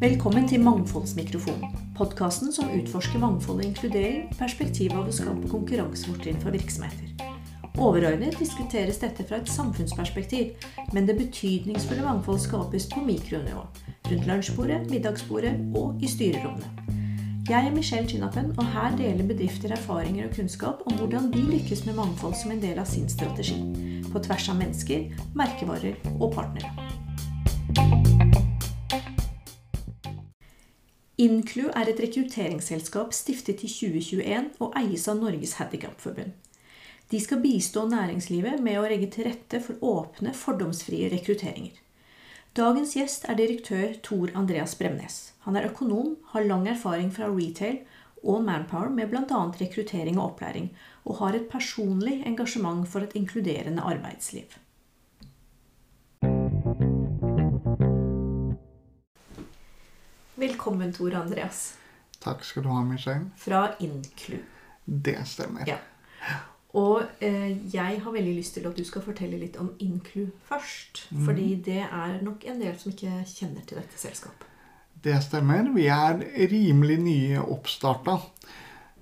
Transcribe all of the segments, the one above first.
Velkommen til Mangfoldsmikrofonen, podkasten som utforsker mangfold og inkludering, perspektivet av å skape konkurransefortrinn for virksomheter. Overordnet diskuteres dette fra et samfunnsperspektiv, men det betydningsfulle mangfold skapes på mikronivå. Rundt lunsjbordet, middagsbordet og i styrerommene. Jeg er Michelle Chinapen, og her deler bedrifter erfaringer og kunnskap om hvordan de lykkes med mangfold som en del av sin strategi. På tvers av mennesker, merkevarer og partnere. Inclu er et rekrutteringsselskap stiftet i 2021 og eies av Norges Handikapforbund. De skal bistå næringslivet med å legge til rette for åpne, fordomsfrie rekrutteringer. Dagens gjest er direktør Tor Andreas Bremnes. Han er økonom, har lang erfaring fra retail og Manpower med bl.a. rekruttering og opplæring, og har et personlig engasjement for et inkluderende arbeidsliv. Velkommen, Tor Andreas. Takk skal du ha, Michelle. Fra Inclu. Det stemmer. Ja. Og eh, jeg har veldig lyst til at du skal fortelle litt om Inclu først. Mm. Fordi det er nok en del som ikke kjenner til dette selskapet. Det stemmer. Vi er rimelig nye oppstarta.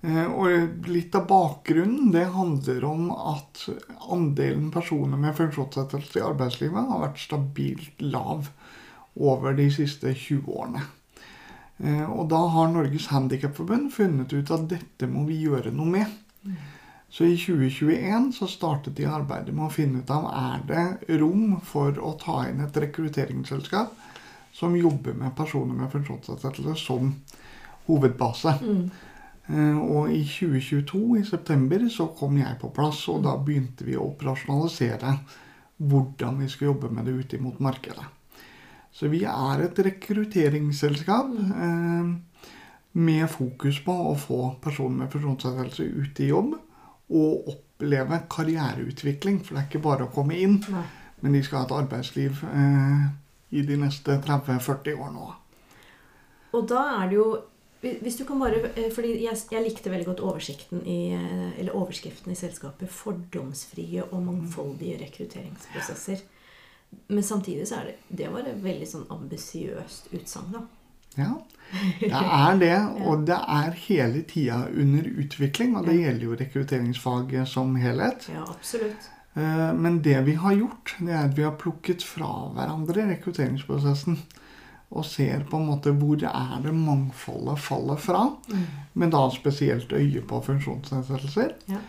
Eh, og litt av bakgrunnen det handler om at andelen personer med funksjonsnedsettelse i arbeidslivet har vært stabilt lav over de siste 20 årene. Eh, og da har Norges Handikapforbund funnet ut at dette må vi gjøre noe med. Så i 2021 så startet de arbeidet med å finne ut av er det rom for å ta inn et rekrutteringsselskap som jobber med personer med funksjonsnedsettelse som hovedbase. Eh, Og i 2022, i september, så kom jeg på plass, og da begynte vi å operasjonalisere hvordan vi skal jobbe med det ute mot markedet. Så vi er et rekrutteringsselskap eh, med fokus på å få personer med funksjonsnedsettelse ut i jobb og oppleve karriereutvikling. For det er ikke bare å komme inn, Nei. men de skal ha et arbeidsliv eh, i de neste 30-40 årene òg. Og da er det jo hvis du kan bare, eh, fordi jeg, jeg likte veldig godt i, eh, eller overskriften i selskapet 'Fordomsfrie og mangfoldige rekrutteringsprosesser'. Men samtidig så er det Det var et veldig sånn ambisiøst utsagn, da. Ja, det er det, og det er hele tida under utvikling. Og det gjelder jo rekrutteringsfaget som helhet. Ja, absolutt. Eh, Men det vi har gjort, det er at vi har plukket fra hverandre rekrutteringsprosessen. Og ser på en måte hvor er det mangfoldet faller fra. Men da spesielt øye på funksjonsnedsettelser. Ja.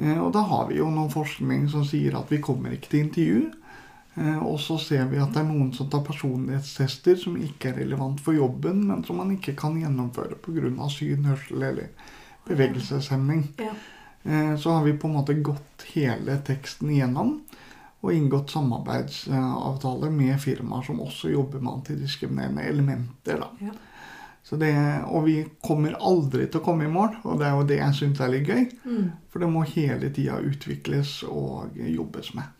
Eh, Og da har vi jo noen forskning som sier at vi kommer ikke til intervju. Eh, Og så ser vi at det er noen som tar personlighetstester som ikke er relevant for jobben, men som man ikke kan gjennomføre pga. syn, hørsel eller bevegelseshemming. Ja. Eh, Så har vi på en måte gått hele teksten igjennom og inngått samarbeidsavtaler med firmaer som også jobber med antidiskriminerende elementer. Ja. Så det, og vi kommer aldri til å komme i mål, og det er jo det jeg syns er litt gøy. Mm. For det må hele tida utvikles og jobbes med.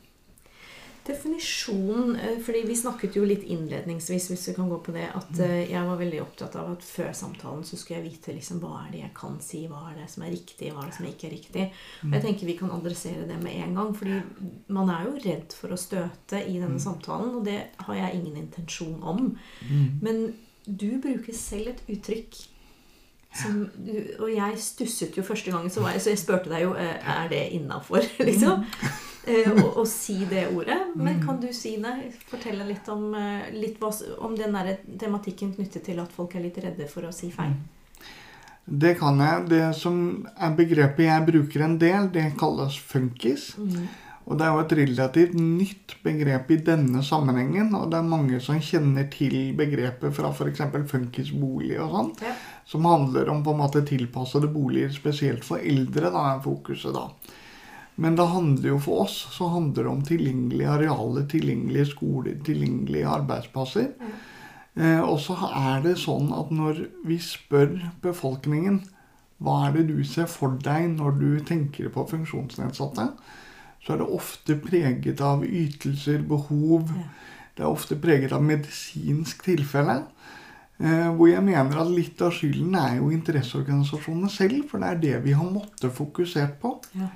Definisjon eh, fordi Vi snakket jo litt innledningsvis hvis vi kan gå på det, at eh, jeg var veldig opptatt av at før samtalen så skulle jeg vite liksom, hva er det jeg kan si, hva er det som er riktig, hva er det som ikke er riktig. Og jeg tenker Vi kan adressere det med en gang. fordi man er jo redd for å støte i denne samtalen, og det har jeg ingen intensjon om. Men du bruker selv et uttrykk som Og jeg stusset jo første gangen, så, var jeg, så jeg spurte deg jo eh, er det innafor. Liksom. Eh, å, å si det ordet. Men kan du si det? Fortelle litt om, eh, litt om den der tematikken knyttet til at folk er litt redde for å si feil. Det kan jeg. Det som er begrepet jeg bruker en del, det kalles funkis. Og det er jo et relativt nytt begrep i denne sammenhengen. Og det er mange som kjenner til begrepet fra f.eks. funkisbolig og sånn. Ja. Som handler om på en måte tilpassede boliger, spesielt for eldre. da er fokuset da. Men det handler jo for oss så handler det om tilgjengelige arealer, tilgjengelige skoler, tilgjengelige arbeidsplasser. Eh, og så er det sånn at når vi spør befolkningen hva er det du ser for deg når du tenker på funksjonsnedsatte, så er det ofte preget av ytelser, behov. Ja. Det er ofte preget av medisinsk tilfelle. Eh, hvor jeg mener at litt av skylden er jo interesseorganisasjonene selv, for det er det vi har måttet fokusert på. Ja.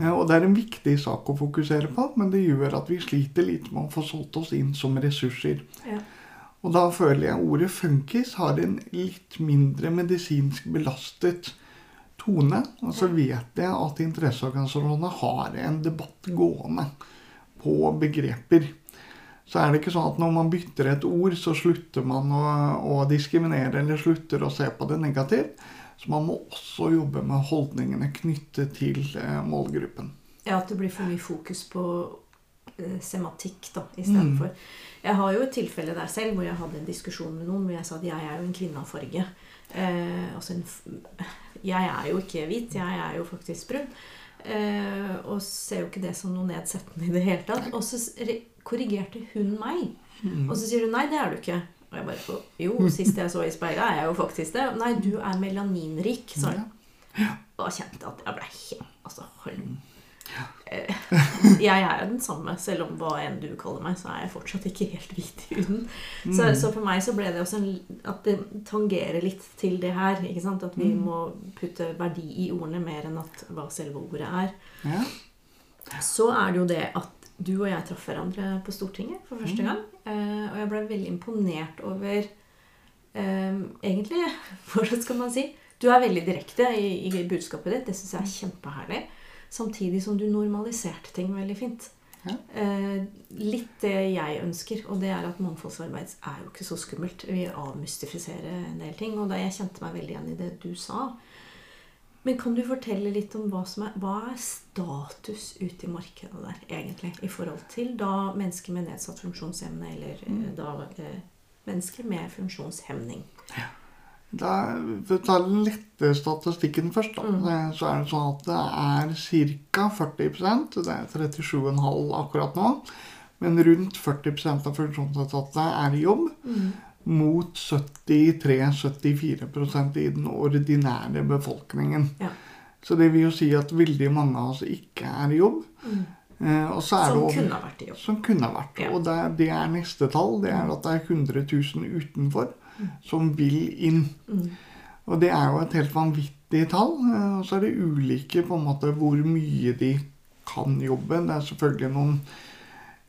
Eh, Og det er en viktig sak å fokusere på, men det gjør at vi sliter litt med å få solgt oss inn som ressurser. Ja. Og da føler jeg ordet funkis har en litt mindre medisinsk belastet tone. Og så vet jeg at interesseorganisasjonene har en debatt gående på begreper. Så er det ikke sånn at når man bytter et ord, så slutter man å, å diskriminere eller slutter å se på det negativt. Så man må også jobbe med holdningene knyttet til eh, målgruppen. Ja, at det blir for mye fokus på eh, sematikk da, istedenfor. Jeg har jo et tilfelle der selv hvor jeg hadde en diskusjon med noen hvor jeg sa at jeg er jo en kvinne av farge. Eh, altså en, jeg er jo ikke hvit, jeg er jo faktisk brun. Eh, og ser jo ikke det som noe nedsettende i det hele tatt. Og så korrigerte hun meg. Og så sier hun nei, det er du ikke. Og jeg bare jo, sist jeg så i speilet, er jeg jo faktisk det. Nei, du er melaninrik, sa hun. Og da kjente jeg at jeg ble helt Altså, hold Eh, Jeg er den samme, selv om hva enn du kaller meg, så er jeg fortsatt ikke helt hvit i huden. Så, så for meg så ble det også en, at det tangerer litt til det her. ikke sant? At vi må putte verdi i ordene mer enn at hva selve ordet er. Ja. Så er det jo det at du og jeg traff hverandre på Stortinget for første gang. Eh, og jeg ble veldig imponert over eh, Egentlig, hvordan skal man si Du er veldig direkte i, i budskapet ditt. Det syns jeg er kjempeherlig. Samtidig som du normaliserte ting veldig fint. Ja. Eh, litt det jeg ønsker, og det er at mangfoldsarbeid er jo ikke så skummelt. Vi avmystifiserer en del ting, og da jeg kjente meg veldig igjen i det du sa. Men kan du fortelle litt om hva som er, hva er status ute i markedet der, egentlig? I forhold til da mennesker med nedsatt funksjonsevne, eller mm. da eh, mennesker med funksjonshemning. Da, for å ta litt statistikken først, da, mm. så er det sånn at det er ca. 40% Det er 37,5 akkurat nå. Men rundt 40% av funksjonsnedsatte er i jobb. Mot 73-74% i den ordinære befolkningen. Ja. Så det vil jo si at veldig mange av oss ikke er i jobb. Eh, så er Som det over- kunne ha vært i jobb. som kunne ha vært. Ja. Og det, det er neste tall. Det er at det er 100 000 utenfor som vil inn. Og det er jo et helt vanvittig tall. eh, Og så er det ulike på en måte hvor mye de kan jobbe. Det er selvfølgelig noen,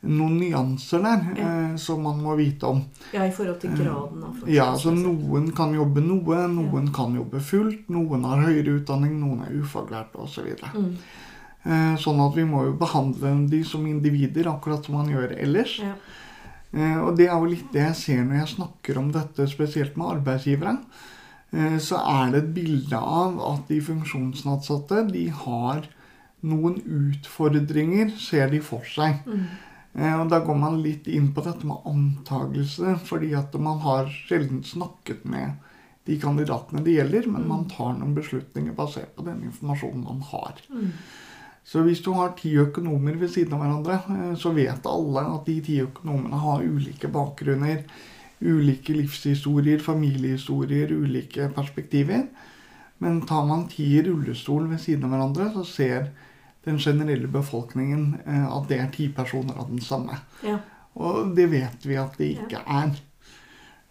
noen nyanser der eh, som man må vite om. Ja, i forhold til graden av Ja, så. Noen kan jobbe noe, noen kan jobbe fullt, noen har høyere utdanning, noen er ufaglærte osv. Mm. Eh, Sånn at vi må jo behandle de som individer, akkurat som man gjør ellers. Ja. Eh, Og det er jo litt det jeg ser når jeg snakker om dette, spesielt med arbeidsgivere. Eh, Så er det et bilde av at de funksjonsnedsatte de har noen utfordringer, ser de for seg. Eh, Og da går man litt inn på dette med antagelse, fordi at man har sjelden snakket med de kandidatene det gjelder, men man tar noen beslutninger basert på den informasjonen man har. Så hvis du har ti økonomer ved siden av hverandre, eh, så vet alle at de ti økonomene har ulike bakgrunner, ulike livshistorier, familiehistorier, ulike perspektiver. Men tar man ti i rullestol ved siden av hverandre, så ser den generelle befolkningen eh, at det er ti personer av den samme. Ja. Og det vet vi at det ikke er.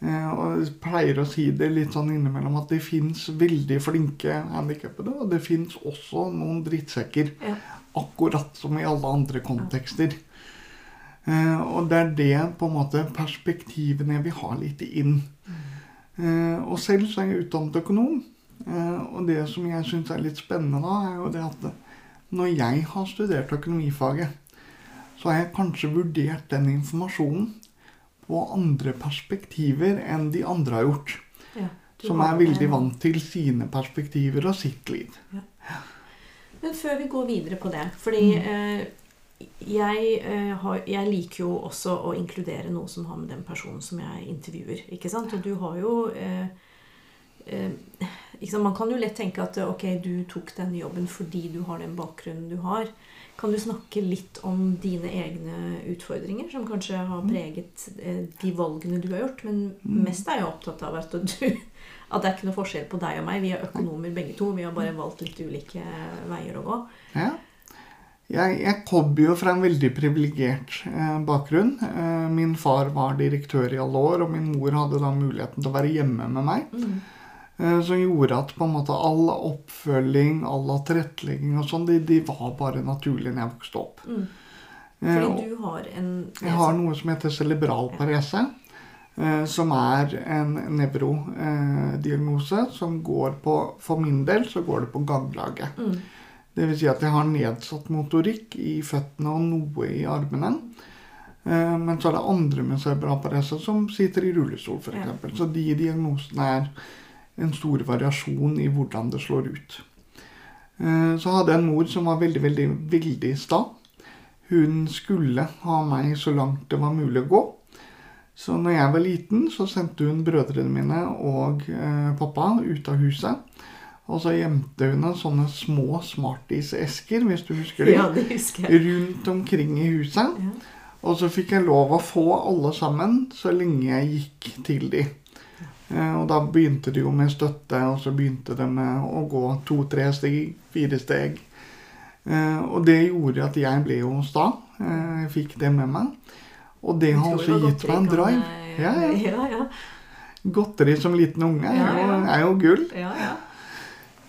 Eh, Og jeg pleier å si det litt sånn innimellom at det fins veldig flinke handikappede, og det fins også noen drittsekker. Ja. Akkurat som i alle andre kontekster. Eh, Og det er det på en måte perspektivene vi har litt inn. Eh, Og selv så er jeg utdannet økonom. Eh, Og det som jeg syns er litt spennende da, er jo det at når jeg har studert økonomifaget, så har jeg kanskje vurdert den informasjonen på andre perspektiver enn de andre har gjort. Ja. Som er veldig vant til sine perspektiver og sitt liv. Men før vi går videre på det Fordi Mm. eh, jeg, eh, har, jeg liker jo også å inkludere noe som har med den personen som jeg intervjuer. ikke sant? Og du har jo eh, eh, sant? Man kan jo lett tenke at eh, ok, du tok den jobben fordi du har den bakgrunnen du har. Kan du snakke litt om dine egne utfordringer, som kanskje har preget eh, de valgene du har gjort? Men mest er jeg opptatt av at du at det er ikke noe forskjell på deg og meg. Vi er økonomer begge to. Vi har bare valgt litt ulike veier å gå. Ja. Jeg, jeg kommer jo fra en veldig privilegert eh, bakgrunn. Eh, min far var direktør i alle år, og min mor hadde da muligheten til å være hjemme med meg. Eh, som gjorde at på en måte all oppfølging, all tilrettelegging og sånn, de, de var bare naturlig når jeg vokste opp. Mm. Eh, Fordi du har en jeg har noe som heter cerebral parese. eh, Som er en nevrodiagnose som går på For min del så går det på ganglaget. Mm. Det vil si at jeg har nedsatt motorikk i føttene og noe i armene. Eh, Men så er det andre med cerebral parese som sitter i rullestol, f.eks. Så de diagnosene er en stor variasjon i hvordan det slår ut. Eh, Så hadde jeg en mor som var veldig, veldig, veldig sta. Hun skulle ha meg så langt det var mulig å gå. Så når jeg var liten, så sendte hun brødrene mine og eh, pappa ut av huset. Og så gjemte hun sånne små Smarties-esker, hvis du husker det, Ja, det husker jeg. rundt omkring i huset. Ja. Og så fikk jeg lov å få alle sammen så lenge jeg gikk til de. Eh, Og da begynte det jo med støtte, og så begynte det med å gå to-tre steg, fire steg. Eh, Og det gjorde at jeg ble jo sta. Eh, Jeg fikk det med meg. Og det har også gitt meg en drive. Ja, ja. Godteri som liten unge er jo, er jo gull. ja, ja.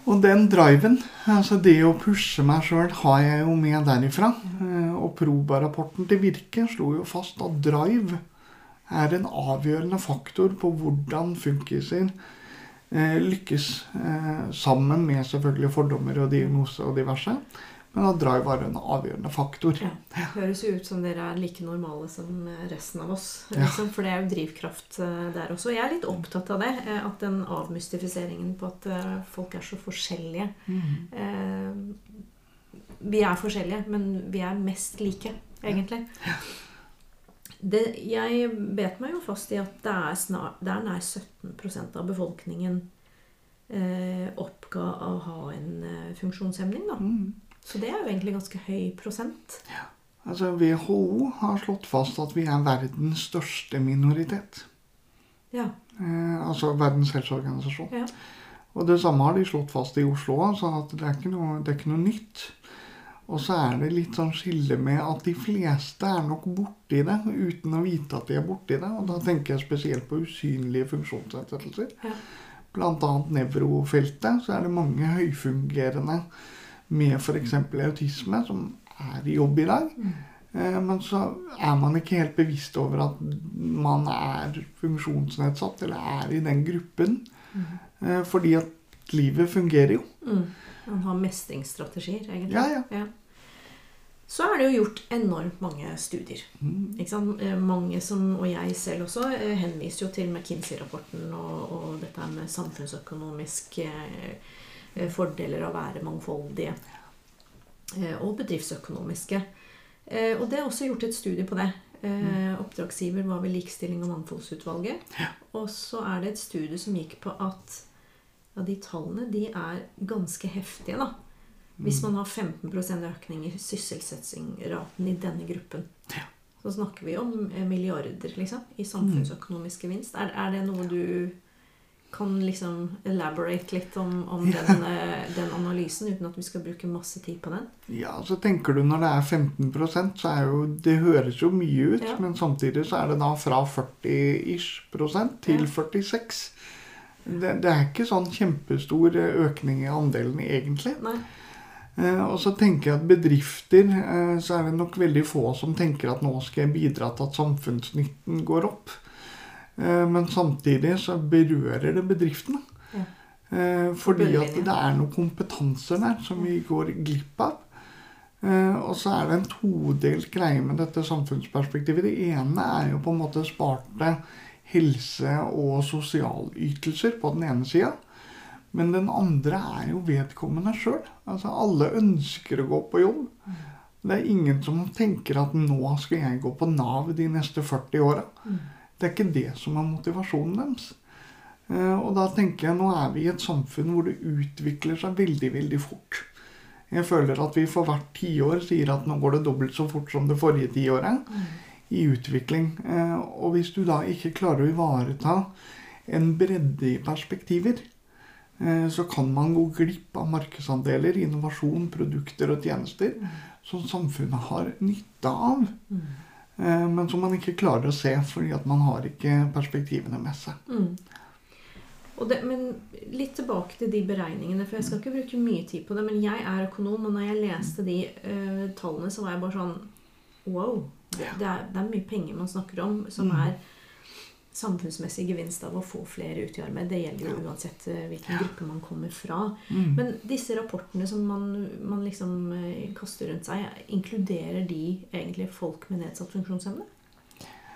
Og den driven, altså det å pushe meg sjøl, har jeg jo med derifra. Og Proba-rapporten til Virke slo jo fast at drive er en avgjørende faktor på hvordan funkiser eh, lykkes. Eh, sammen med selvfølgelig fordommer og diagnose og diverse. Men at drive var en avgjørende faktor. Ja. Høres jo ut som dere er like normale som eh, resten av oss. Ja. Liksom, for det er jo drivkraft eh, der også. Jeg er litt opptatt av det. eh, At den avmystifiseringen på at folk er så forskjellige eh, Vi er forskjellige, men vi er mest like, egentlig. Det, jeg bet meg jo fast i at det er, snart, det er nær 17% av befolkningen eh, oppga å ha en eh, funksjonshemning. da. Mm. Så det er jo egentlig ganske høy prosent. Ja. Altså WHO har slått fast at vi er verdens største minoritet. Ja. Eh, altså Verdens helseorganisasjon. ja. Og det samme har de slått fast i Oslo. Så at det er, ikke noe, det er ikke noe nytt. Og så er det litt sånn skille med at de fleste er nok borti det uten å vite at de er borti det. Og da tenker jeg spesielt på usynlige funksjonsnedsettelser. Ja. Annet nevrofeltet. Så er det mange høyfungerende med f.eks. autisme som er i jobb i dag. Mm. Men så er man ikke helt bevisst over at man er funksjonsnedsatt, eller er i den gruppen. Mm. Fordi at livet fungerer jo. Mm. Man har mestringsstrategier, egentlig. Ja, ja. Så er det jo gjort enormt mange studier. Mm. Ikke sant? Eh, Mange som, og jeg selv også, eh, henviser jo til McKinsey-rapporten og, og dette med samfunnsøkonomiske eh, fordeler av å være mangfoldige. Og bedriftsøkonomiske. Og det er også gjort et studie på det. Eh, Oppdragsgiver var ved Likestilling- og mangfoldsutvalget. Og så er det et studie som gikk på at ja, de tallene de er ganske heftige. da. Hvis man har 15 økning i sysselsettingsraten i denne gruppen. Så snakker vi om eh, milliarder liksom, i samfunnsøkonomisk gevinst. Er, er det noe du kan liksom elaborate litt om, om den, eh, den analysen, uten at vi skal bruke masse tid på den? Ja, så tenker du når det er 15% så er jo Det høres jo mye ut, Ja. men samtidig så er det da fra 40-ish prosent til Ja. 46. Det, det er ikke sånn kjempestor eh, økning i andelen egentlig. Nei. Eh, og så tenker jeg at bedrifter, eh, så er det nok veldig få som tenker at nå skal jeg bidra til at samfunnsnytten går opp. Eh, men samtidig så berører det bedriftene. Ja. Fordi at det er noen kompetanser der som vi går glipp av. Og så er det en todelt greie med dette samfunnsperspektivet. Det ene er jo på en måte sparte helse- og sosialytelser på den ene sida. Men den andre er jo vedkommende sjøl. Altså, alle ønsker å gå på jobb. Det er ingen som tenker at nå skal jeg gå på Nav de neste 40 åra. Det er ikke det som er motivasjonen deres. Eh, Og da tenker jeg nå er vi i et samfunn hvor det utvikler seg veldig, veldig fort. Jeg føler at vi for hvert tiår sier at nå går det dobbelt så fort som det forrige tiåret i utvikling. Eh, Og hvis du da ikke klarer å ivareta en bredde i perspektiver, så kan man gå glipp av markedsandeler, innovasjon, produkter og tjenester som samfunnet har nytte av. Mm. Men som man ikke klarer å se fordi at man har ikke perspektivene med seg. Mm. Det, men litt tilbake til de beregningene, for jeg skal ikke bruke mye tid på det. Men jeg er økonom, og når jeg leste de uh, tallene, så var jeg bare sånn Wow! Det, det, er, det er mye penger man snakker om, som Mm. er samfunnsmessig gevinst av å få flere ut i arbeid. Det gjelder jo uansett eh, hvilken gruppe man kommer fra. Mm. Men disse rapportene som man, man liksom eh, kaster rundt seg, inkluderer de egentlig folk med nedsatt funksjonsevne?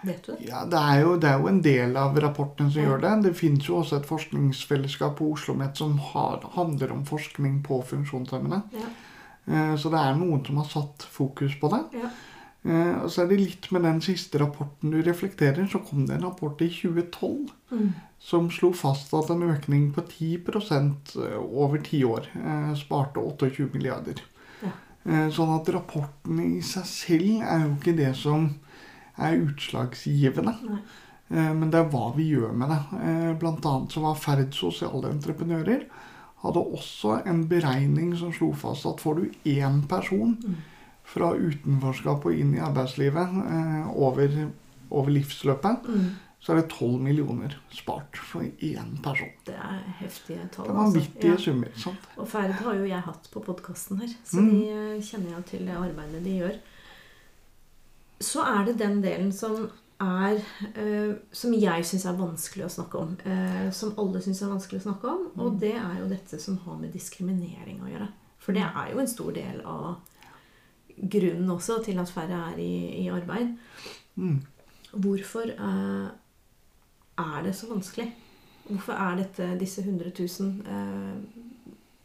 Vet du det? Ja, det er, jo, det er jo en del av rapporten som Ja. gjør det. Det fins jo også et forskningsfellesskap på Oslo OsloMet som har, handler om forskning på funksjonshemmede. Ja. Eh, Så det er noen som har satt fokus på det. Ja. Eh, Og så er det litt med den siste rapporten du reflekterer, så kom det en rapport i 2012 Mm. som slo fast at en økning på 10% over ti år eh, sparte 28 milliarder. Ja. Eh, Sånn at rapporten i seg selv er jo ikke det som er utslagsgivende. Eh, Men det er hva vi gjør med det. Eh, Blant annet så var Ferd sosiale entreprenører hadde også en beregning som slo fast at får du én person Mm. Fra utenforskap og inn i arbeidslivet eh, over, over livsløpet, Mm. så er det 12 millioner spart for én person. Det er heftige tall. Det altså. vanvittige Ja. summer. sant? Og Ferd har jo jeg hatt på podkasten her, så Mm. de eh, kjenner jeg til det arbeidet de gjør. Så er det den delen som er øh, Som jeg syns er vanskelig å snakke om. Øh, som alle syns er vanskelig å snakke om. Mm. Og det er jo dette som har med diskriminering å gjøre. For det er jo en stor del av grunnen også til at færre er i, i arbeid. Mm. Hvorfor eh, er det så vanskelig? Hvorfor er dette disse 100 000 eh,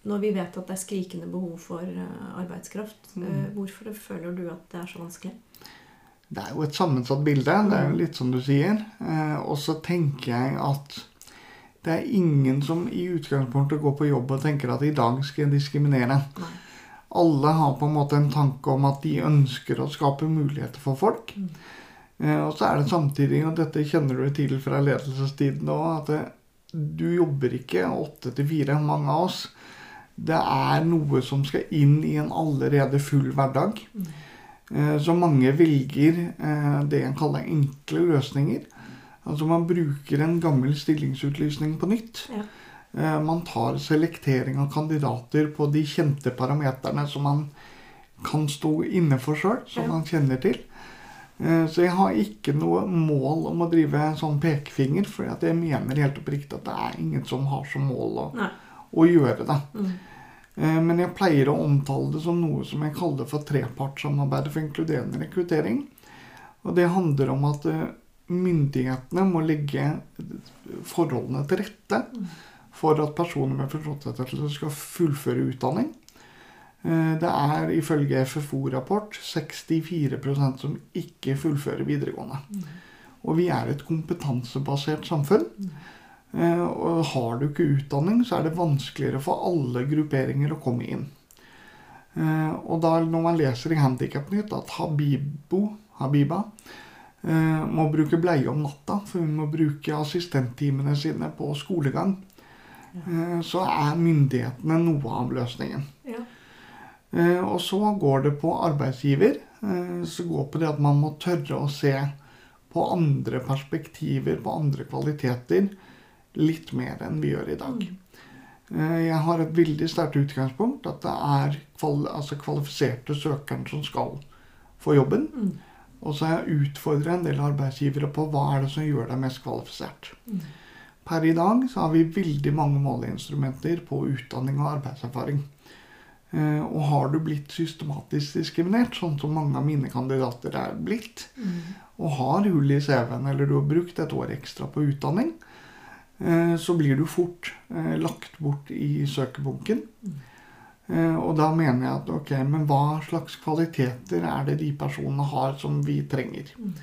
når vi vet at det er skrikende behov for eh, arbeidskraft? Mm. Eh, hvorfor føler du at det er så vanskelig? Det er jo et sammensatt bilde. Det er jo litt som du sier. Eh, og så tenker jeg at det er ingen som i utgangspunktet går på jobb og tenker at i dag skal jeg diskriminere. Nei. Alle har på en måte en tanke om at de ønsker å skape muligheter for folk. Mm. Eh, og så er det samtidig, og dette kjenner du til fra ledelsestiden òg, at det, du jobber ikke åtte til fire, mange av oss. Det er noe som skal inn i en allerede full hverdag. Mm. Eh, Så mange velger eh, det en kaller enkle løsninger. Altså man bruker en gammel stillingsutlysning på nytt. Ja. Eh, Man tar selektering av kandidater på de kjente parameterne som man kan stå inne for sjøl, som man kjenner til. Eh, Så jeg har ikke noe mål om å drive sånn pekefinger, for jeg mener helt oppriktig at det er ingen som har som mål å, å gjøre det. Mm. Eh, Men jeg pleier å omtale det som noe som jeg kaller for trepartssamarbeidet for inkluderende rekruttering. Og det handler om at myndighetene må legge forholdene til rette for at personer med funksjonsnedsettelse skal fullføre utdanning. Eh, Det er ifølge FFO-rapport 64% som ikke fullfører videregående. Og vi er et kompetansebasert samfunn. Eh, Og har du ikke utdanning, så er det vanskeligere for alle grupperinger å komme inn. Eh, Og da når man leser i Handikapnytt at Habibo, Habiba må bruke bleie om natta, for hun må bruke assistenttimene sine på skolegang, så er myndighetene noe av løsningen. Ja. Eh, Og så går det på arbeidsgiver. eh, Så går det på det at man må tørre å se på andre perspektiver, på andre kvaliteter, litt mer enn vi gjør i dag. Eh, Jeg har et veldig sterkt utgangspunkt at det er kval altså kvalifiserte søkeren som skal få jobben. Mm. Og så har jeg utfordra en del arbeidsgivere på hva er det som gjør deg mest kvalifisert. Mm. Per i dag så har vi veldig mange måleinstrumenter på utdanning og arbeidserfaring. Eh, Og har du blitt systematisk diskriminert, sånn som mange av mine kandidater er blitt, Mm. og har hull i CV-en, eller du har brukt et år ekstra på utdanning, eh, så blir du fort eh, lagt bort i søkebunken. Eh, Og da mener jeg at ok, men hva slags kvaliteter er det de personene har som vi trenger? Mm.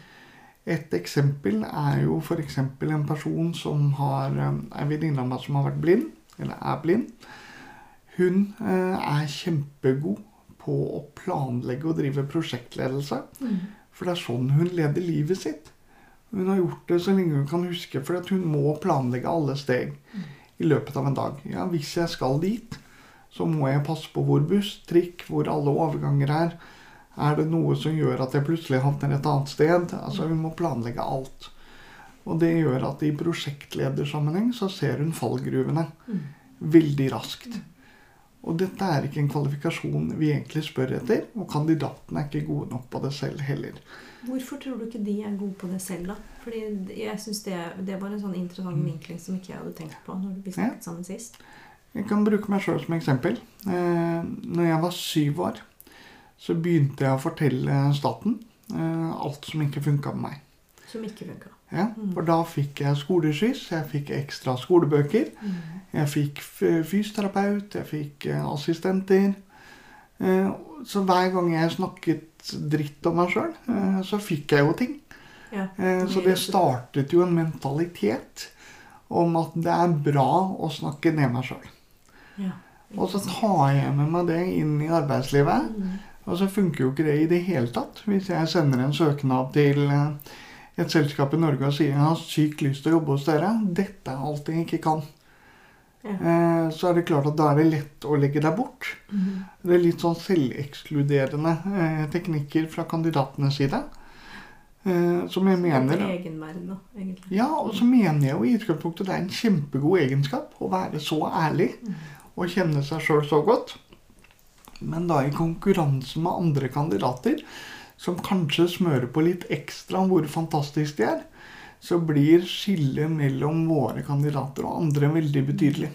Et eksempel er jo f.eks. en person som har eh, en venninne av meg som har vært blind, eller er blind. Hun eh, er kjempegod på å planlegge og drive prosjektledelse. Mm. For det er sånn hun leder livet sitt. Hun har gjort det så lenge hun kan huske, for hun må planlegge alle steg i løpet av en dag. Ja, hvis jeg skal dit, så må jeg passe på hvor buss, trikk, hvor alle overganger er. Er det noe som gjør at jeg plutselig havner et annet sted? Altså, Hun må planlegge alt. Og det gjør at i prosjektledersammenheng så ser hun fallgruvene Mm. veldig raskt. Og dette er ikke en kvalifikasjon vi egentlig spør etter, og kandidatene er ikke gode nok på det selv heller. Hvorfor tror du ikke de er gode på det selv, da? Fordi jeg synes det, det var en sånn interessant vinkling som ikke jeg hadde tenkt på når vi snakket sammen sist. Jeg kan bruke meg sjøl som eksempel. Eh, når jeg var syv år, så begynte jeg å fortelle staten eh, alt som ikke funka med meg. Som ikke funka. Ja, for da fikk jeg skoleskyss, jeg fikk ekstra skolebøker. Jeg fikk fysioterapeut, jeg fikk eh, assistenter. Eh, Så hver gang jeg snakket dritt om meg sjøl, så fikk jeg jo ting. Ja. Eh, Så det startet jo en mentalitet om at det er bra å snakke ned meg sjøl. Ja. Og så tar jeg med meg det inn i arbeidslivet. Mm. Og så funker jo ikke det i det hele tatt. Hvis jeg sender en søknad til eh, et selskap i Norge og sier jeg har sykt lyst til å jobbe hos dere, dette er alt jeg ikke kan, Ja. eh, så er det klart at da er det lett å legge deg bort. Mhm. Det er litt sånn selvekskluderende eh, teknikker fra kandidatenes side. Eh, som jeg mener egenverd, egentlig. Ja, og så mener jeg jo i utgangspunktet det er en kjempegod egenskap å være så ærlig og kjenne seg sjøl så godt. Men da i konkurranse med andre kandidater, som kanskje smører på litt ekstra om hvor fantastisk de er, så blir skillet mellom våre kandidater og andre veldig betydelig.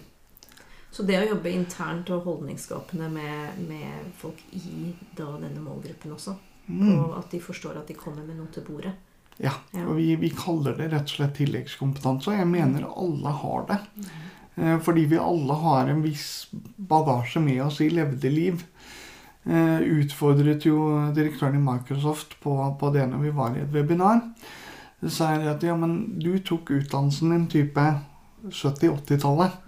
Så det å jobbe internt og holdningsskapende med, med folk i da, denne målgruppen også, Mm. og at de forstår at de kommer med noe til bordet Ja, Ja. og vi, vi kaller det rett og slett tilleggskompetanse, og jeg mener alle har det. Eh, Fordi vi alle har en viss bagasje med oss i levde liv. Eh, Utfordret jo direktøren i Microsoft på, på det når vi var i et webinar. Så sa jeg at ja, men du tok utdannelsen din type 70-80-tallet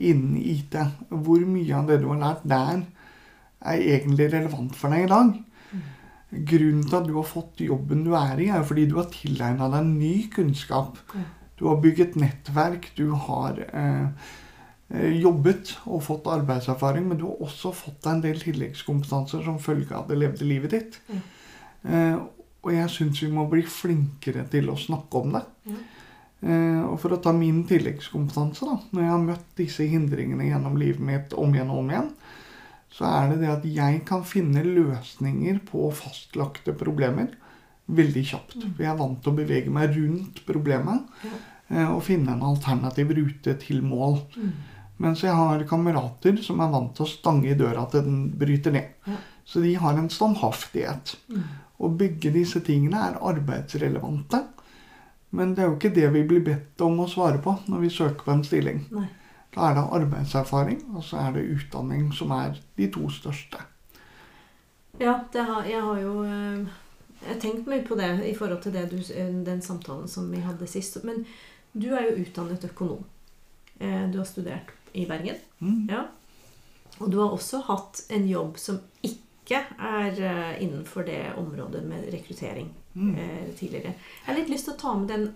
innen IT. Hvor mye av det du har lært der, er egentlig relevant for deg i dag? Grunnen til at du har fått jobben du er i, er jo fordi du har tilegna deg ny kunnskap. Du har bygget nettverk, du har eh, jobbet og fått arbeidserfaring, men du har også fått deg en del tilleggskompetanser som følge av det levde livet ditt. Mm. Eh, og jeg syns vi må bli flinkere til å snakke om det. Mm. Eh, og for å ta min tilleggskompetanse, da, når jeg har møtt disse hindringene gjennom livet mitt om igjen og om igjen, så er det det at jeg kan finne løsninger på fastlagte problemer veldig kjapt. For jeg er vant til å bevege meg rundt problemet Ja. eh, og finne en alternativ rute til mål. Mm. Mens jeg har kamerater som er vant til å stange i døra til den bryter ned. Ja. Så de har en standhaftighet. Mm. Og begge disse tingene er arbeidsrelevante. Men det er jo ikke det vi blir bedt om å svare på når vi søker på en stilling. Nei. Da er det arbeidserfaring, og så er det utdanning som er de to største. Ja, det har, jeg har jo eh, jeg har tenkt mye på det i forhold til du, eh, den samtalen som vi hadde sist. Men du er jo utdannet økonom. Eh, Du har studert i Bergen. Mm. Ja. Og du har også hatt en jobb som ikke er eh, innenfor det området med rekruttering Mm. eh, tidligere. Jeg har litt lyst til å ta med den,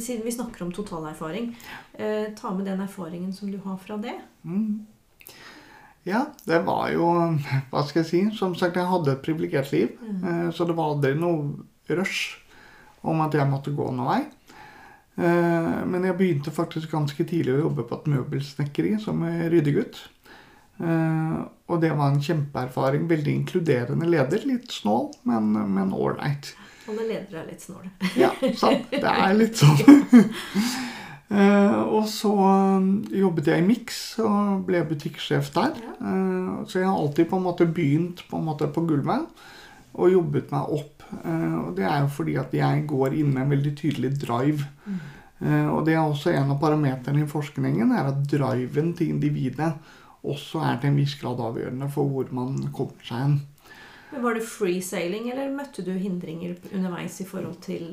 siden vi snakker om totalerfaring, eh, ta med den erfaringen som du har fra det. Mm. Ja, det var jo Hva skal jeg si? Som sagt, jeg hadde et privilegert liv. eh, Så det var aldri noe rush om at jeg måtte gå noen vei. Eh, Men jeg begynte faktisk ganske tidlig å jobbe på et møbelsnekkeri som ryddegutt. Eh, Og det var en kjempeerfaring. Veldig inkluderende leder. Litt snål, men men ålreit. Alle ledere er litt snåle. Ja, sant. Det er litt sånn. Eh, og så um, jobbet jeg i Mix og ble butikksjef der. Så jeg har alltid på en måte begynt på, en måte på gulvet og jobbet meg opp. Eh, og det er jo fordi at jeg går inn med en veldig tydelig drive. Eh, og det er også en av parameterne i forskningen, er at driven til individet også er til en viss grad avgjørende for hvor man kommer seg hen. Var det free sailing, eller møtte du hindringer underveis i forhold til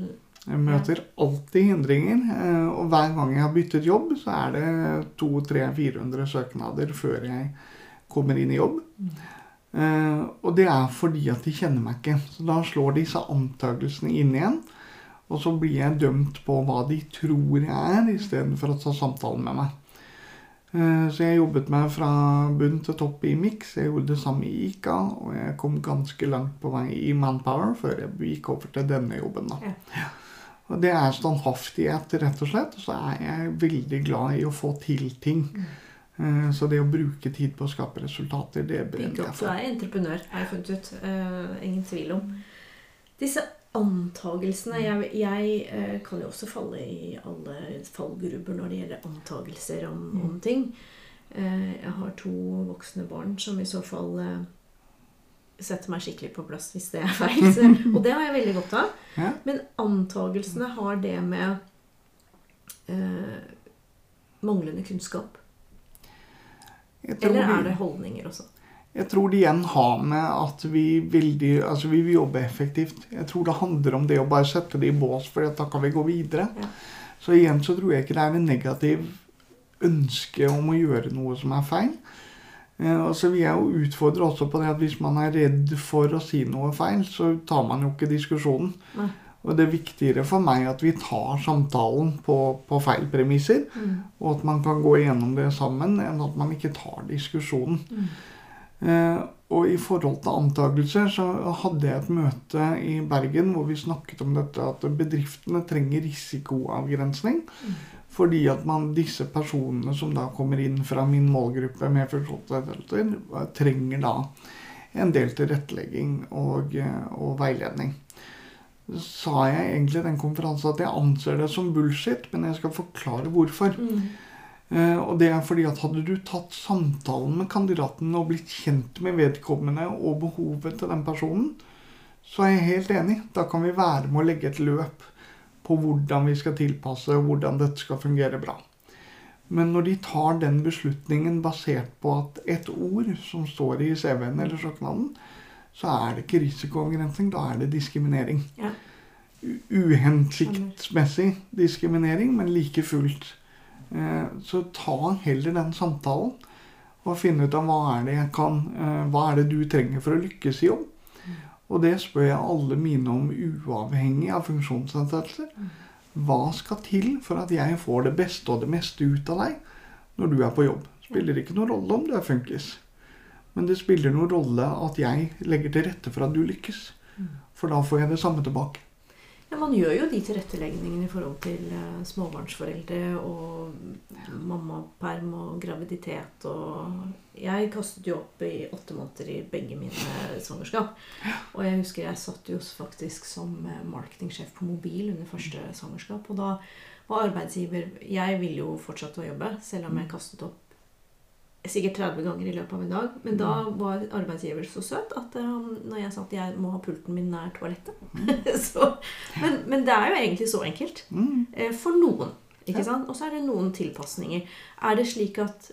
Jeg møter alltid hindringer, eh, og hver gang jeg har byttet jobb, så er det 200-400 søknader før jeg kommer inn i jobb. Eh, Og det er fordi at de kjenner meg ikke. Så da slår disse antakelsene inn igjen. Og så blir jeg dømt på hva de tror jeg er, istedenfor å ta samtalen med meg. Eh, Så jeg jobbet meg fra bunn til topp i Mix. Jeg gjorde det samme i ICA, og jeg kom ganske langt på vei i Manpower før jeg gikk over til denne jobben. da. Ja. Og det er standhaftighet, rett og slett. Og så er jeg veldig glad i å få til ting. Eh, Så det å bruke tid på å skape resultater, det brenner jeg for. Du er entreprenør, har jeg funnet ut. Eh, ingen tvil om. Disse antagelsene Jeg, jeg eh, kan jo også falle i alle fallgrupper når det gjelder antagelser om, om ting. Eh, jeg har to voksne barn som i så fall eh, setter meg skikkelig på plass hvis det er feil. Så, og det har jeg veldig godt av. Ja. Men antagelsene har det med eh, manglende kunnskap. Eller er det holdninger også? Jeg tror det igjen har med at vi veldig, altså vi vil jobbe effektivt. Jeg tror det handler om det å bare sette det i bås, for da kan vi gå videre. Ja. Så igjen så tror jeg ikke det er en negativ ønske om å gjøre noe som er feil. Eh, Og så vil jeg jo utfordre også på det at hvis man er redd for å si noe feil, så tar man jo ikke diskusjonen. Nei. Og det er viktigere for meg at vi tar samtalen på, på feil premisser, og at man kan gå igjennom det sammen, enn at man ikke tar diskusjonen. Eh, og i forhold til antakelser så hadde jeg et møte i Bergen hvor vi snakket om dette at bedriftene trenger risikoavgrensning. Fordi at man, disse personene som da kommer inn fra min målgruppe med funksjonsnedsettelser, trenger da en del tilrettelegging og, eh, og veiledning. Sa jeg egentlig i den konferansen at jeg anser det som bullshit, men jeg skal forklare hvorfor. Eh, og det er fordi at hadde du tatt samtalen med kandidaten og blitt kjent med vedkommende og behovet til den personen, så er jeg helt enig. Da kan vi være med å legge et løp på hvordan vi skal tilpasse, og hvordan dette skal fungere bra. Men når de tar den beslutningen basert på at et ord som står i CV-en eller søknaden, så er det ikke risikoavgrensning, da er det diskriminering. Ja. Uhensiktsmessig diskriminering, men like fullt. Eh, Så ta heller den samtalen og finne ut av hva er det jeg kan eh, Hva er det du trenger for å lykkes i jobb? Og det spør jeg alle mine om uavhengig av funksjonsnedsettelser. Hva skal til for at jeg får det beste og det meste ut av deg når du er på jobb? Spiller ikke noen rolle om du er funkis. Men det spiller noen rolle at jeg legger til rette for at du lykkes. For da får jeg det samme tilbake. Ja, Man gjør jo de tilretteleggingene i forhold til eh, småbarnsforeldre og mammaperm og graviditet og Jeg kastet jo opp i åtte måneder i begge mine svangerskap. Og jeg husker jeg satt jo faktisk som eh, marketingsjef på mobil under første svangerskap. Og da var arbeidsgiver Jeg ville jo fortsette å jobbe, selv om jeg kastet opp sikkert 30 ganger i løpet av en dag. Men da var arbeidsgiver så søt at eh, han, når jeg sa at jeg må ha pulten min nær toalettet så, men, men det er jo egentlig så enkelt. Mm. eh, For noen. ikke sant? Og så er det noen tilpasninger. Er det slik at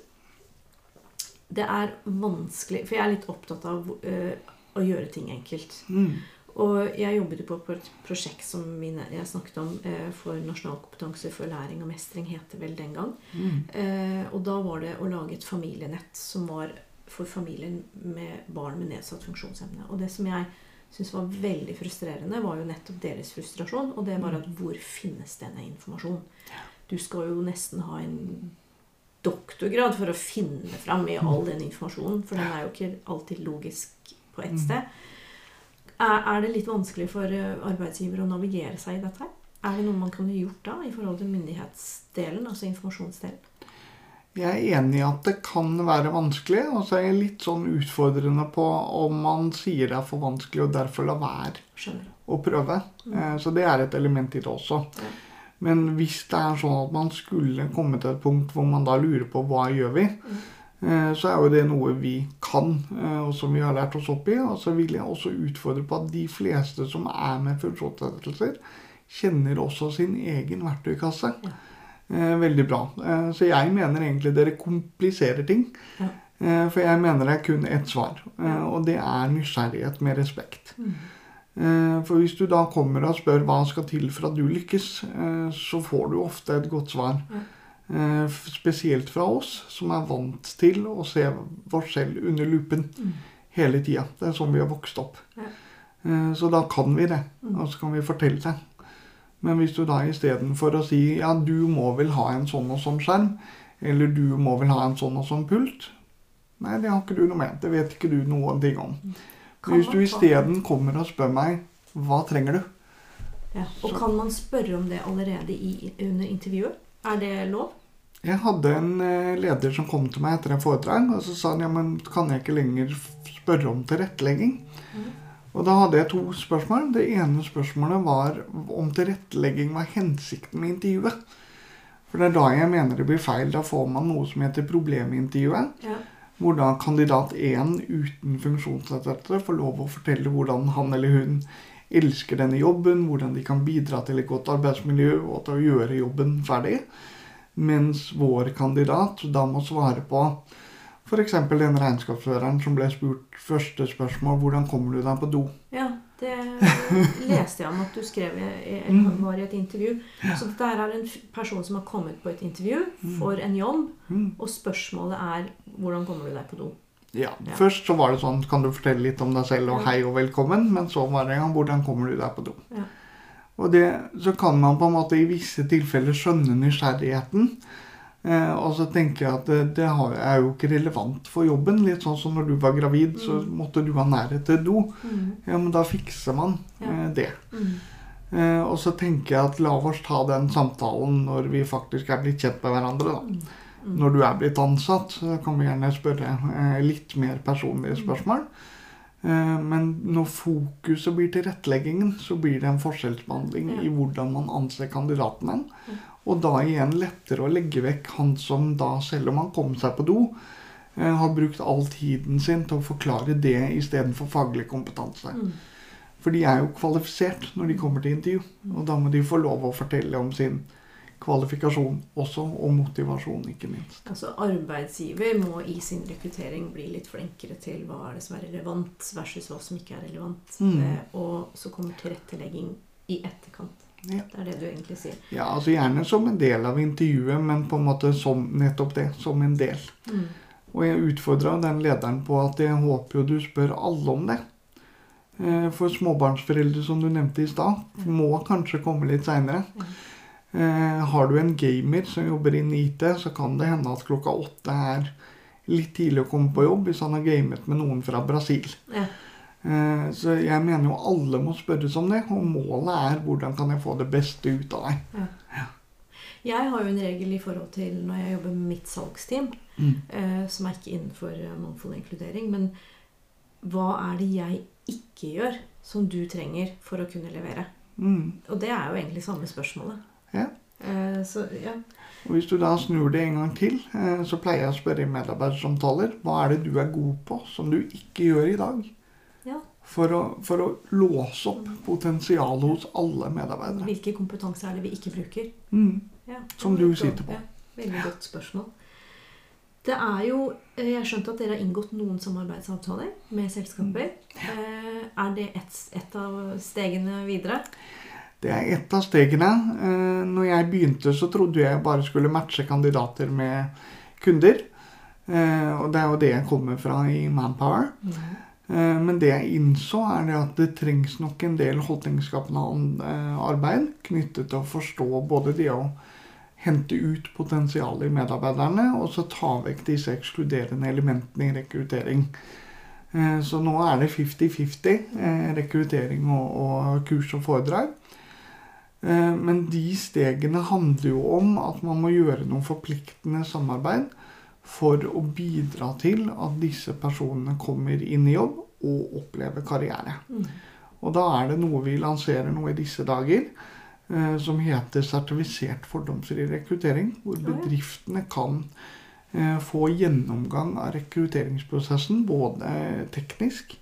det er vanskelig For jeg er litt opptatt av uh, å gjøre ting enkelt. Mm. Og jeg jobbet jo på et prosjekt som jeg snakket om eh, for Nasjonal kompetanse for læring og mestring, het det vel den gang. Mm. Eh, og da var det å lage et familienett som var for familien med barn med nedsatt funksjonsevne. Og det som jeg syntes var veldig frustrerende, var jo nettopp deres frustrasjon. Og det var at hvor finnes denne informasjonen? Du skal jo nesten ha en doktorgrad for å finne fram i all den informasjonen, for den er jo ikke alltid logisk på ett sted. Er, det litt vanskelig for eh, arbeidsgiver å navigere seg i dette her? Er det noe man kunne gjort da i forhold til myndighetsdelen, altså informasjonsdelen? Jeg er enig i at det kan være vanskelig, og så er jeg litt sånn utfordrende på om man sier det er for vanskelig og derfor la være Skjønner. å prøve. Mm. Så det er et element i det også. Ja. Men hvis det er sånn at man skulle komme til et punkt hvor man da lurer på hva gjør vi, eh, så er jo det noe vi kan, eh, og som vi har lært oss opp i. Og så vil jeg også utfordre på at de fleste som er med funksjonsnedsettelser, kjenner også sin egen verktøykasse. Eh, veldig bra. Eh, så jeg mener egentlig dere kompliserer ting. Eh, for jeg mener det er kun ett svar, eh, og det er nysgjerrighet med respekt. Eh, For hvis du da kommer og spør hva skal til for at du lykkes, eh, så får du ofte et godt svar. Eh, Spesielt fra oss, som er vant til å se oss selv under lupen hele tida. Det er sånn vi har vokst opp. Ja. Eh, Så da kan vi det, og så kan vi fortelle det. Men hvis du da istedenfor å si ja, du må vel ha en sånn og sånn skjerm, eller du må vel ha en sånn og sånn pult Nei, det har ikke du noe med. Det vet ikke du noen ting om. Kan Hvis du isteden kommer og spør meg hva trenger du, Ja. Og Så- kan man spørre om det allerede i, under intervjuet? Er det lov? Jeg hadde en eh, leder som kom til meg etter en foredrag, og så sa han ja, men kan jeg ikke lenger spørre om tilrettelegging? Mm. Og da hadde jeg to spørsmål. Det ene spørsmålet var om tilrettelegging var hensikten med intervjuet. For det er da jeg mener det blir feil. Da får man noe som heter problemintervjuet. Ja. Hvor da kandidat 1 uten funksjonsnedsettelse får lov å fortelle hvordan han eller hun elsker denne jobben, hvordan de kan bidra til et godt arbeidsmiljø og til å gjøre jobben ferdig. Mens vår kandidat da må svare på f.eks. den regnskapsføreren som ble spurt første spørsmål hvordan kommer du deg på do? ja, det leste jeg om at du skrev i, Mm. var i et intervju. Så dette er en person som har kommet på et intervju Mm. for en jobb, Mm. og spørsmålet er hvordan kommer du deg på do? Ja, Ja. Først så var det sånn Kan du fortelle litt om deg selv og hei og velkommen? Men så var det en gang hvordan kommer du deg på do? Ja. Og det, så kan man på en måte i visse tilfeller skjønne nysgjerrigheten. Eh, og så tenker jeg at det, det er jo ikke relevant for jobben. Litt sånn som når du var gravid, så Mm. måtte du ha nærhet til do. Mm. Ja, men da fikser man eh, det. Mm. Eh, og så tenker jeg at la oss ta den samtalen når vi faktisk er blitt kjent med hverandre. da. Mm. Mm. Når du er blitt ansatt, så kan vi gjerne spørre eh, litt mer personlige Mm. spørsmål. Eh, men når fokuset blir tilretteleggingen, så blir det en forskjellsbehandling i hvordan man anser kandidaten en. Og da igjen lettere å legge vekk han som da, selv om han kom seg på do, eh, har brukt all tiden sin til å forklare det istedenfor faglig kompetanse. Mm. For de er jo kvalifisert når de kommer til intervju. Og da må de få lov å fortelle om sin kvalifikasjon også, og motivasjon, ikke minst. Altså Arbeidsgiver må i sin rekruttering bli litt flinkere til hva er det som er relevant versus hva som ikke er relevant. Mm. Eh, og så kommer tilrettelegging i etterkant. Ja. Det er det du egentlig sier. Ja, altså Gjerne som en del av intervjuet, men på en måte som nettopp det. Som en del. Mm. Og jeg utfordra den lederen på at jeg håper jo du spør alle om det. Eh, For småbarnsforeldre, som du nevnte i stad, må kanskje komme litt seinere. Ja. Eh, har du en gamer som jobber innen IT, så kan det hende at klokka åtte er litt tidlig å komme på jobb hvis han har gamet med noen fra Brasil. Ja. Eh, Så jeg mener jo alle må spørres om det, og målet er hvordan kan jeg få det beste ut av deg. Jeg har jo en regel i forhold til når jeg jobber med mitt salgsteam, Mm. eh, som er ikke innenfor eh, mangfold og inkludering. Men hva er det jeg ikke gjør, som du trenger for å kunne levere? Mm. Og det er jo egentlig samme spørsmålet. Ja. Eh, så ja. Og Hvis du da snur det en gang til, eh, så pleier jeg å spørre i medarbeidersamtaler hva er det du er god på som du ikke gjør i dag? ja. For å, for å låse opp potensialet hos alle medarbeidere. Hvilke kompetanser er det vi ikke bruker? Mm. Ja, Som du sitter på. Ja, veldig godt spørsmål. Det er jo eh, Jeg har skjønt at dere har inngått noen samarbeidsavtaler med selskaper. Eh, Er det ett et av stegene videre? Det er ett av stegene. Eh, Når jeg begynte, så trodde jeg bare skulle matche kandidater med kunder. Eh, Og det er jo det jeg kommer fra i Manpower. Eh, Men det jeg innså, er det at det trengs nok en del holdningsskapende arbeid knyttet til å forstå både det å hente ut potensialet i medarbeiderne, og så ta vekk disse ekskluderende elementene i rekruttering. Så nå er det 50-50 eh, rekruttering og kurs og foredrag. Eh, Men de stegene handler jo om at man må gjøre noe forpliktende samarbeid for å bidra til at disse personene kommer inn i jobb og opplever karriere. Mm. Og da er det noe vi lanserer nå i disse dager, eh, som heter sertifisert fordomsfri rekruttering. Hvor bedriftene kan eh, få gjennomgang av rekrutteringsprosessen, både teknisk,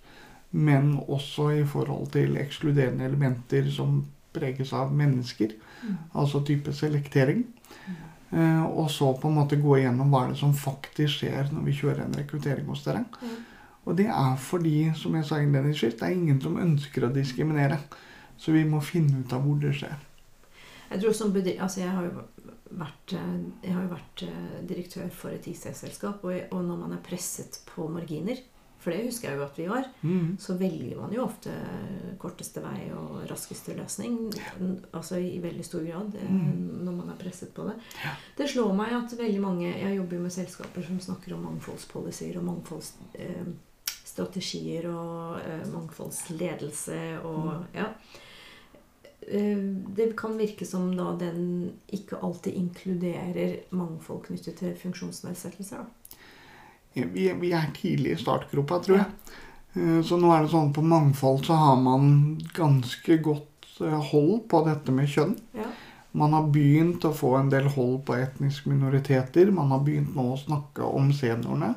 men også i forhold til ekskluderende elementer som preges av mennesker. Mm. Altså type selektering. Eh, og så på en måte gå igjennom hva er det som faktisk skjer når vi kjører en rekruttering hos dere. Mm. Og det er fordi, som jeg sa innledningsvis, det er ingen som ønsker å diskriminere. Så vi må finne ut av hvor det skjer. Jeg tror som bedrift, altså jeg har jo vært, eh, jeg har jo vært eh, direktør for et IC-selskap, og, og når man er presset på marginer, for det husker jeg jo at vi var, Mm. så velger man jo ofte korteste vei og raskeste løsning. Altså i veldig stor grad eh, Mm. når man er presset på det. Ja. Det slår meg at veldig mange Jeg jobber jo med selskaper som snakker om mangfoldspolicyer og mangfoldsstrategier og eh, mangfoldsledelse og Mm. ja. eh, det kan virke som da den ikke alltid inkluderer mangfold knyttet til funksjonsnedsettelser. da. Vi, vi er tidlig i startgropa, tror jeg. Eh, Så nå er det sånn på mangfold så har man ganske godt eh, hold på dette med kjønn. Ja. Man har begynt å få en del hold på etniske minoriteter. Man har begynt nå å snakke om seniorene.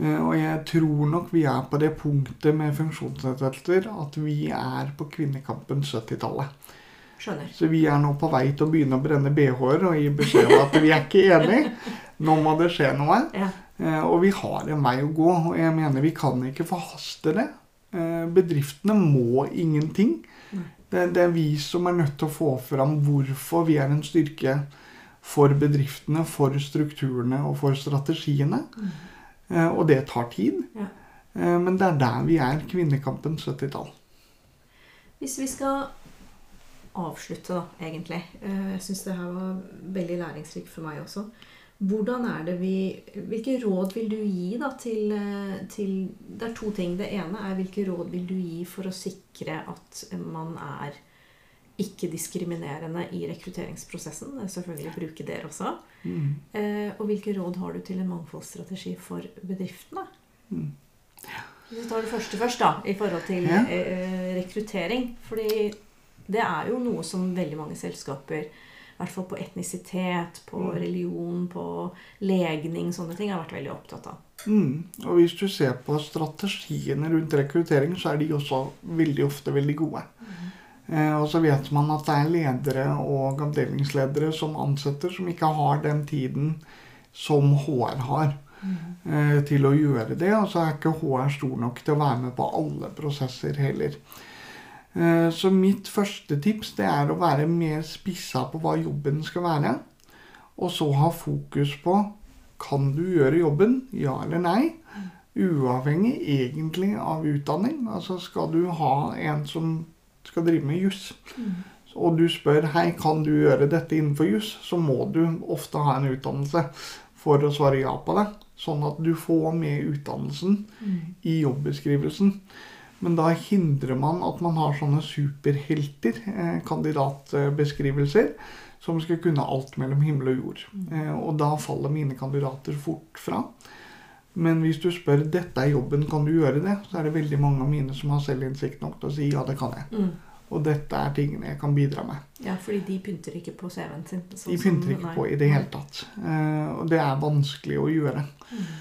Eh, Og jeg tror nok vi er på det punktet med funksjonsnedsettelser at vi er på kvinnekampen 70-tallet. Skjønner. Så vi er nå på vei til å begynne å brenne BH-er og gi beskjed om at vi er ikke enige. Nå må det skje noe. Ja. Eh, Og vi har en vei å gå. Og jeg mener vi kan ikke forhaste det. Eh, Bedriftene må ingenting. Det, det er vi som er nødt til å få fram hvorfor vi er en styrke for bedriftene, for strukturene og for strategiene. Mm. Og det tar tid. Ja. Eh, Men det er der vi er. Kvinnekampens 70-tall. Hvis vi skal avslutte, da, egentlig eh, Jeg syns det her var veldig læringsrikt for meg også. Hvordan er det vi Hvilke råd vil du gi da til, eh, til Det er to ting. Det ene er hvilke råd vil du gi for å sikre at man er ikke-diskriminerende i rekrutteringsprosessen? Det er selvfølgelig å bruke dere også. Mm. Eh, og hvilke råd har du til en mangfoldsstrategi for bedriftene? Mm. Ja. Så tar det første først, da, i forhold til Ja. eh, rekruttering. Fordi det er jo noe som veldig mange selskaper, i hvert fall på etnisitet, på Mm. religion, på legning, sånne ting, har vært veldig opptatt av. Mm. Og hvis du ser på strategiene rundt rekruttering, så er de også veldig ofte veldig gode. Eh, og så vet man at det er ledere og avdelingsledere som ansetter, som ikke har den tiden som HR har eh, til å gjøre det. Og så er ikke HR stor nok til å være med på alle prosesser heller. Eh, så mitt første tips det er å være mer spissa på hva jobben skal være. Og så ha fokus på kan du gjøre jobben, ja eller nei. Uavhengig egentlig av utdanning. Altså skal du ha en som skal drive med juss, og du spør hei, kan du gjøre dette innenfor juss, så må du ofte ha en utdannelse for å svare ja på det. Sånn at du får med utdannelsen i jobbeskrivelsen. Men da hindrer man at man har sånne superhelter, eh, kandidatbeskrivelser, som skal kunne alt mellom himmel og jord. Eh, og da faller mine kandidater fort fra. Men hvis du spør dette er jobben, kan du gjøre det, så er det veldig mange av mine som har selvinnsikt nok til å si ja, det kan jeg. Mm. Og dette er tingene jeg kan bidra med. Ja, fordi de pynter ikke på CV-en sin. sånn De pynter ikke på i det hele tatt. Eh, og det er vanskelig å gjøre. Eh,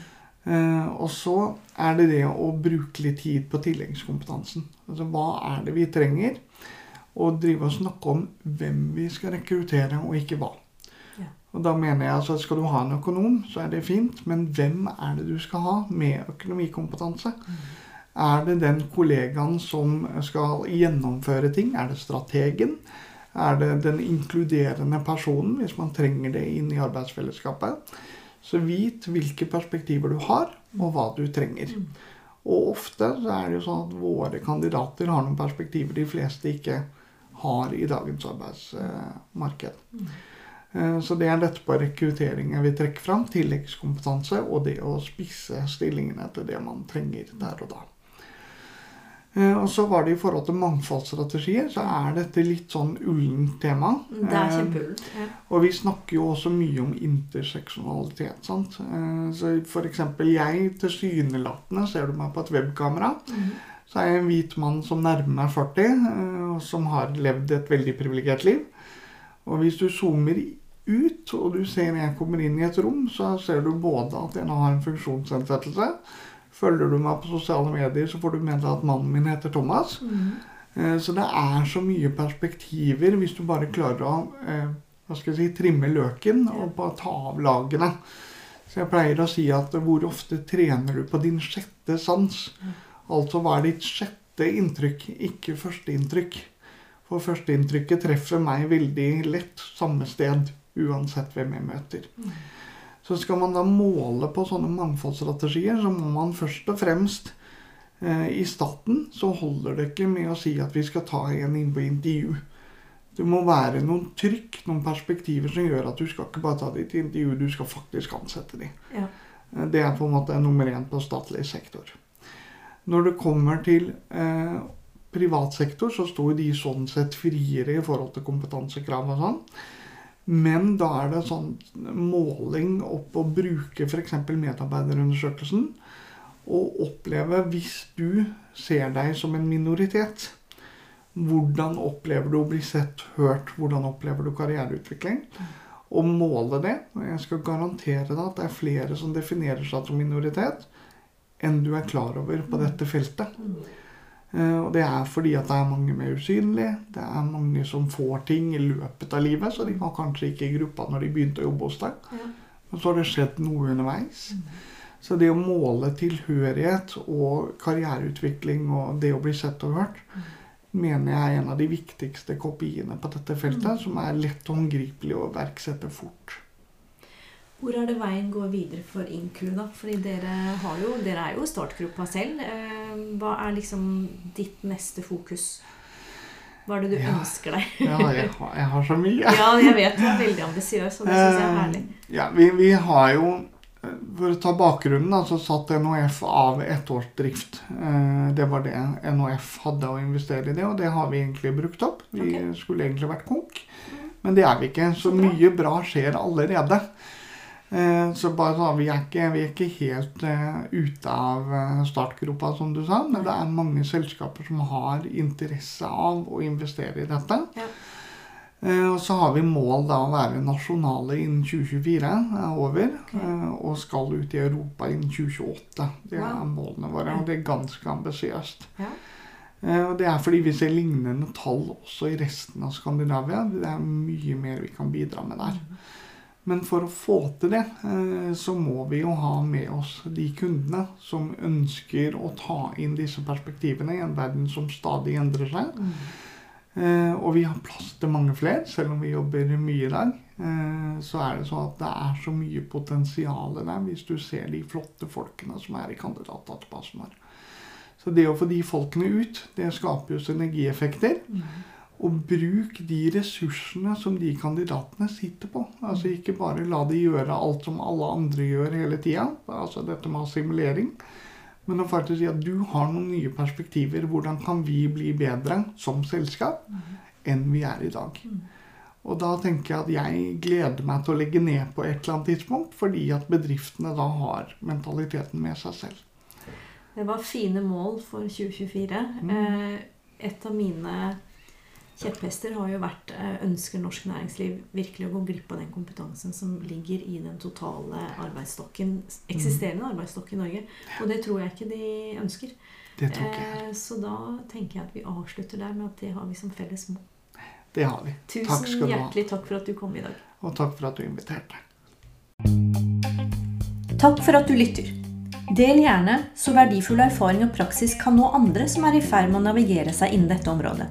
og så er det det å bruke litt tid på tilleggskompetansen. Altså hva er det vi trenger? Og drive og snakke om hvem vi skal rekruttere, og ikke hva. Ja. Og da mener jeg altså at skal du ha en økonom, så er det fint, men hvem er det du skal ha med økonomikompetanse? Er det den kollegaen som skal gjennomføre ting? Er det strategen? Er det den inkluderende personen, hvis man trenger det inn i arbeidsfellesskapet? Så vit hvilke perspektiver du har, og hva du trenger. Og ofte så er det jo sånn at våre kandidater har noen perspektiver de fleste ikke har i dagens arbeidsmarked. Eh, Så det er dette på rekruttering jeg vil trekke fram. Tilleggskompetanse og det å spisse stillingene til det man trenger der og da. Eh, Og så var det i forhold til mangfoldsstrategier, så er dette litt sånn ullent tema. Det er kjempeullent. Ja. og vi snakker jo også mye om interseksjonalitet. sant? Eh, Så eksempel jeg, tilsynelatende, ser du meg på et webkamera, så er jeg en hvit mann som nærmer meg 40, eh, og som har levd et veldig privilegert liv. Og hvis du zoomer ut, og du ser jeg kommer inn i et rom, så ser du både at nå har en funksjonsnedsettelse. Følger du meg på sosiale medier, så får du med deg at mannen min heter Thomas. Mm. Så det er så mye perspektiver hvis du bare klarer å eh, hva skal jeg si, trimme løken og bare ta av lagene. Så jeg pleier å si at hvor ofte trener du på din sjette sans? Altså hva er ditt sjette inntrykk, ikke førsteinntrykk? For førsteinntrykket treffer meg veldig lett samme sted, uansett hvem jeg møter. Så skal man da måle på sånne mangfoldsstrategier, så må man først og fremst eh, I staten så holder det ikke med å si at vi skal ta en inn på intervju. Det må være noen trykk, noen perspektiver som gjør at du skal ikke bare ta dem til intervju, du skal faktisk ansette dem. Ja. Eh, Det er på en måte nummer én på statlig sektor. Når det kommer til eh, privat sektor så står de sånn sett friere i forhold til kompetansekrav og sånn. Men da er det sånn måling opp å bruke f.eks. medarbeiderundersøkelsen. Og oppleve, hvis du ser deg som en minoritet, hvordan opplever du å bli sett, hørt? Hvordan opplever du karriereutvikling? Og måle det. Og jeg skal garantere deg at det er flere som definerer seg som minoritet, enn du er klar over på dette feltet. Eh, og det er fordi at det er mange mer usynlige. Det er mange som får ting i løpet av livet, så de var kanskje ikke i gruppa når de begynte å jobbe hos deg. Ja. Men så har det skjedd noe underveis. Så det å måle tilhørighet og karriereutvikling og det å bli sett og hørt, mener jeg er en av de viktigste kopiene på dette feltet, som er lett håndgripelig å iverksette fort. Hvor er det veien går videre for INKRU da? Fordi dere, har jo, dere er jo startgruppa selv. Eh, Hva er liksom ditt neste fokus? Hva er det du Ja. ønsker deg? Ja, jeg har, jeg har så mye. Ja, jeg vet du er veldig ambisiøs, og det syns jeg er herlig. Eh, Ja, vi, vi har jo eh, For å ta bakgrunnen, da, så satt NHF av ettårsdrift. Det var det NHF hadde å investere i det, og det har vi egentlig brukt opp. Vi okay. skulle egentlig vært konk, men det er vi ikke. Så mye bra skjer allerede. Eh, Så bare sånn, vi er ikke, vi er ikke helt eh, ute av eh, startgropa, som du sa. Men det er mange selskaper som har interesse av å investere i dette. Ja. Og så har vi mål da å være nasjonale innen 2024 er over. Okay. Og skal ut i Europa innen 2028. Det er Wow. målene våre, og det er ganske ambisiøst. Ja. Og det er fordi vi ser lignende tall også i resten av Skandinavia. Det er mye mer vi kan bidra med der. Men for å få til det, eh, så må vi jo ha med oss de kundene som ønsker å ta inn disse perspektivene i en verden som stadig endrer seg. Mm. Eh, og vi har plass til mange flere, selv om vi jobber mye i dag. Eh, så er det sånn at det er så mye potensial der hvis du ser de flotte folkene som er i kandidatdatabasen vår. Så det å få de folkene ut, det skaper jo synergieffekter. Mm. Og bruk de ressursene som de kandidatene sitter på. Altså Ikke bare la de gjøre alt som alle andre gjør hele tida. Altså dette med assimilering. Men å faktisk si at du har noen nye perspektiver. Hvordan kan vi bli bedre som selskap enn vi er i dag? Og da tenker jeg at jeg gleder meg til å legge ned på et eller annet tidspunkt, fordi at bedriftene da har mentaliteten med seg selv. Det var fine mål for 2024. Mm. Eh, Et av mine kjepphester har jo vært eh, ønsker norsk næringsliv virkelig å gå glipp av den kompetansen som ligger i den totale arbeidsstokken, eksisterende arbeidsstokk i Norge. Og det tror jeg ikke de ønsker. Det tror ikke jeg. Eh, Så da tenker jeg at vi avslutter der med at det har vi som felles mål. Det har vi. Tusen Takk skal du ha. hjertelig takk for at du kom i dag. Og takk for at du inviterte. Takk for at du lytter. Del gjerne, så verdifull erfaring og praksis kan nå andre som er i ferd med å navigere seg innen dette området.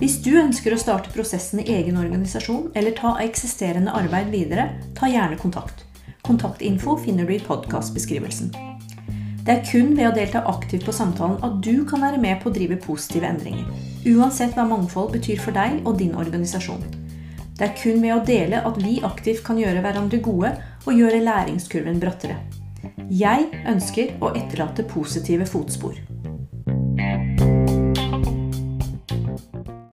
Hvis du ønsker å starte prosessen i egen organisasjon eller ta eksisterende arbeid videre, ta gjerne kontakt. Kontaktinfo finner du i podkastbeskrivelsen. Det er kun ved å delta aktivt på samtalen at du kan være med på å drive positive endringer. Uansett hva mangfold betyr for deg og din organisasjon. Det er kun ved å dele at vi aktivt kan gjøre hverandre gode og gjøre læringskurven brattere. Jeg ønsker å etterlate positive fotspor.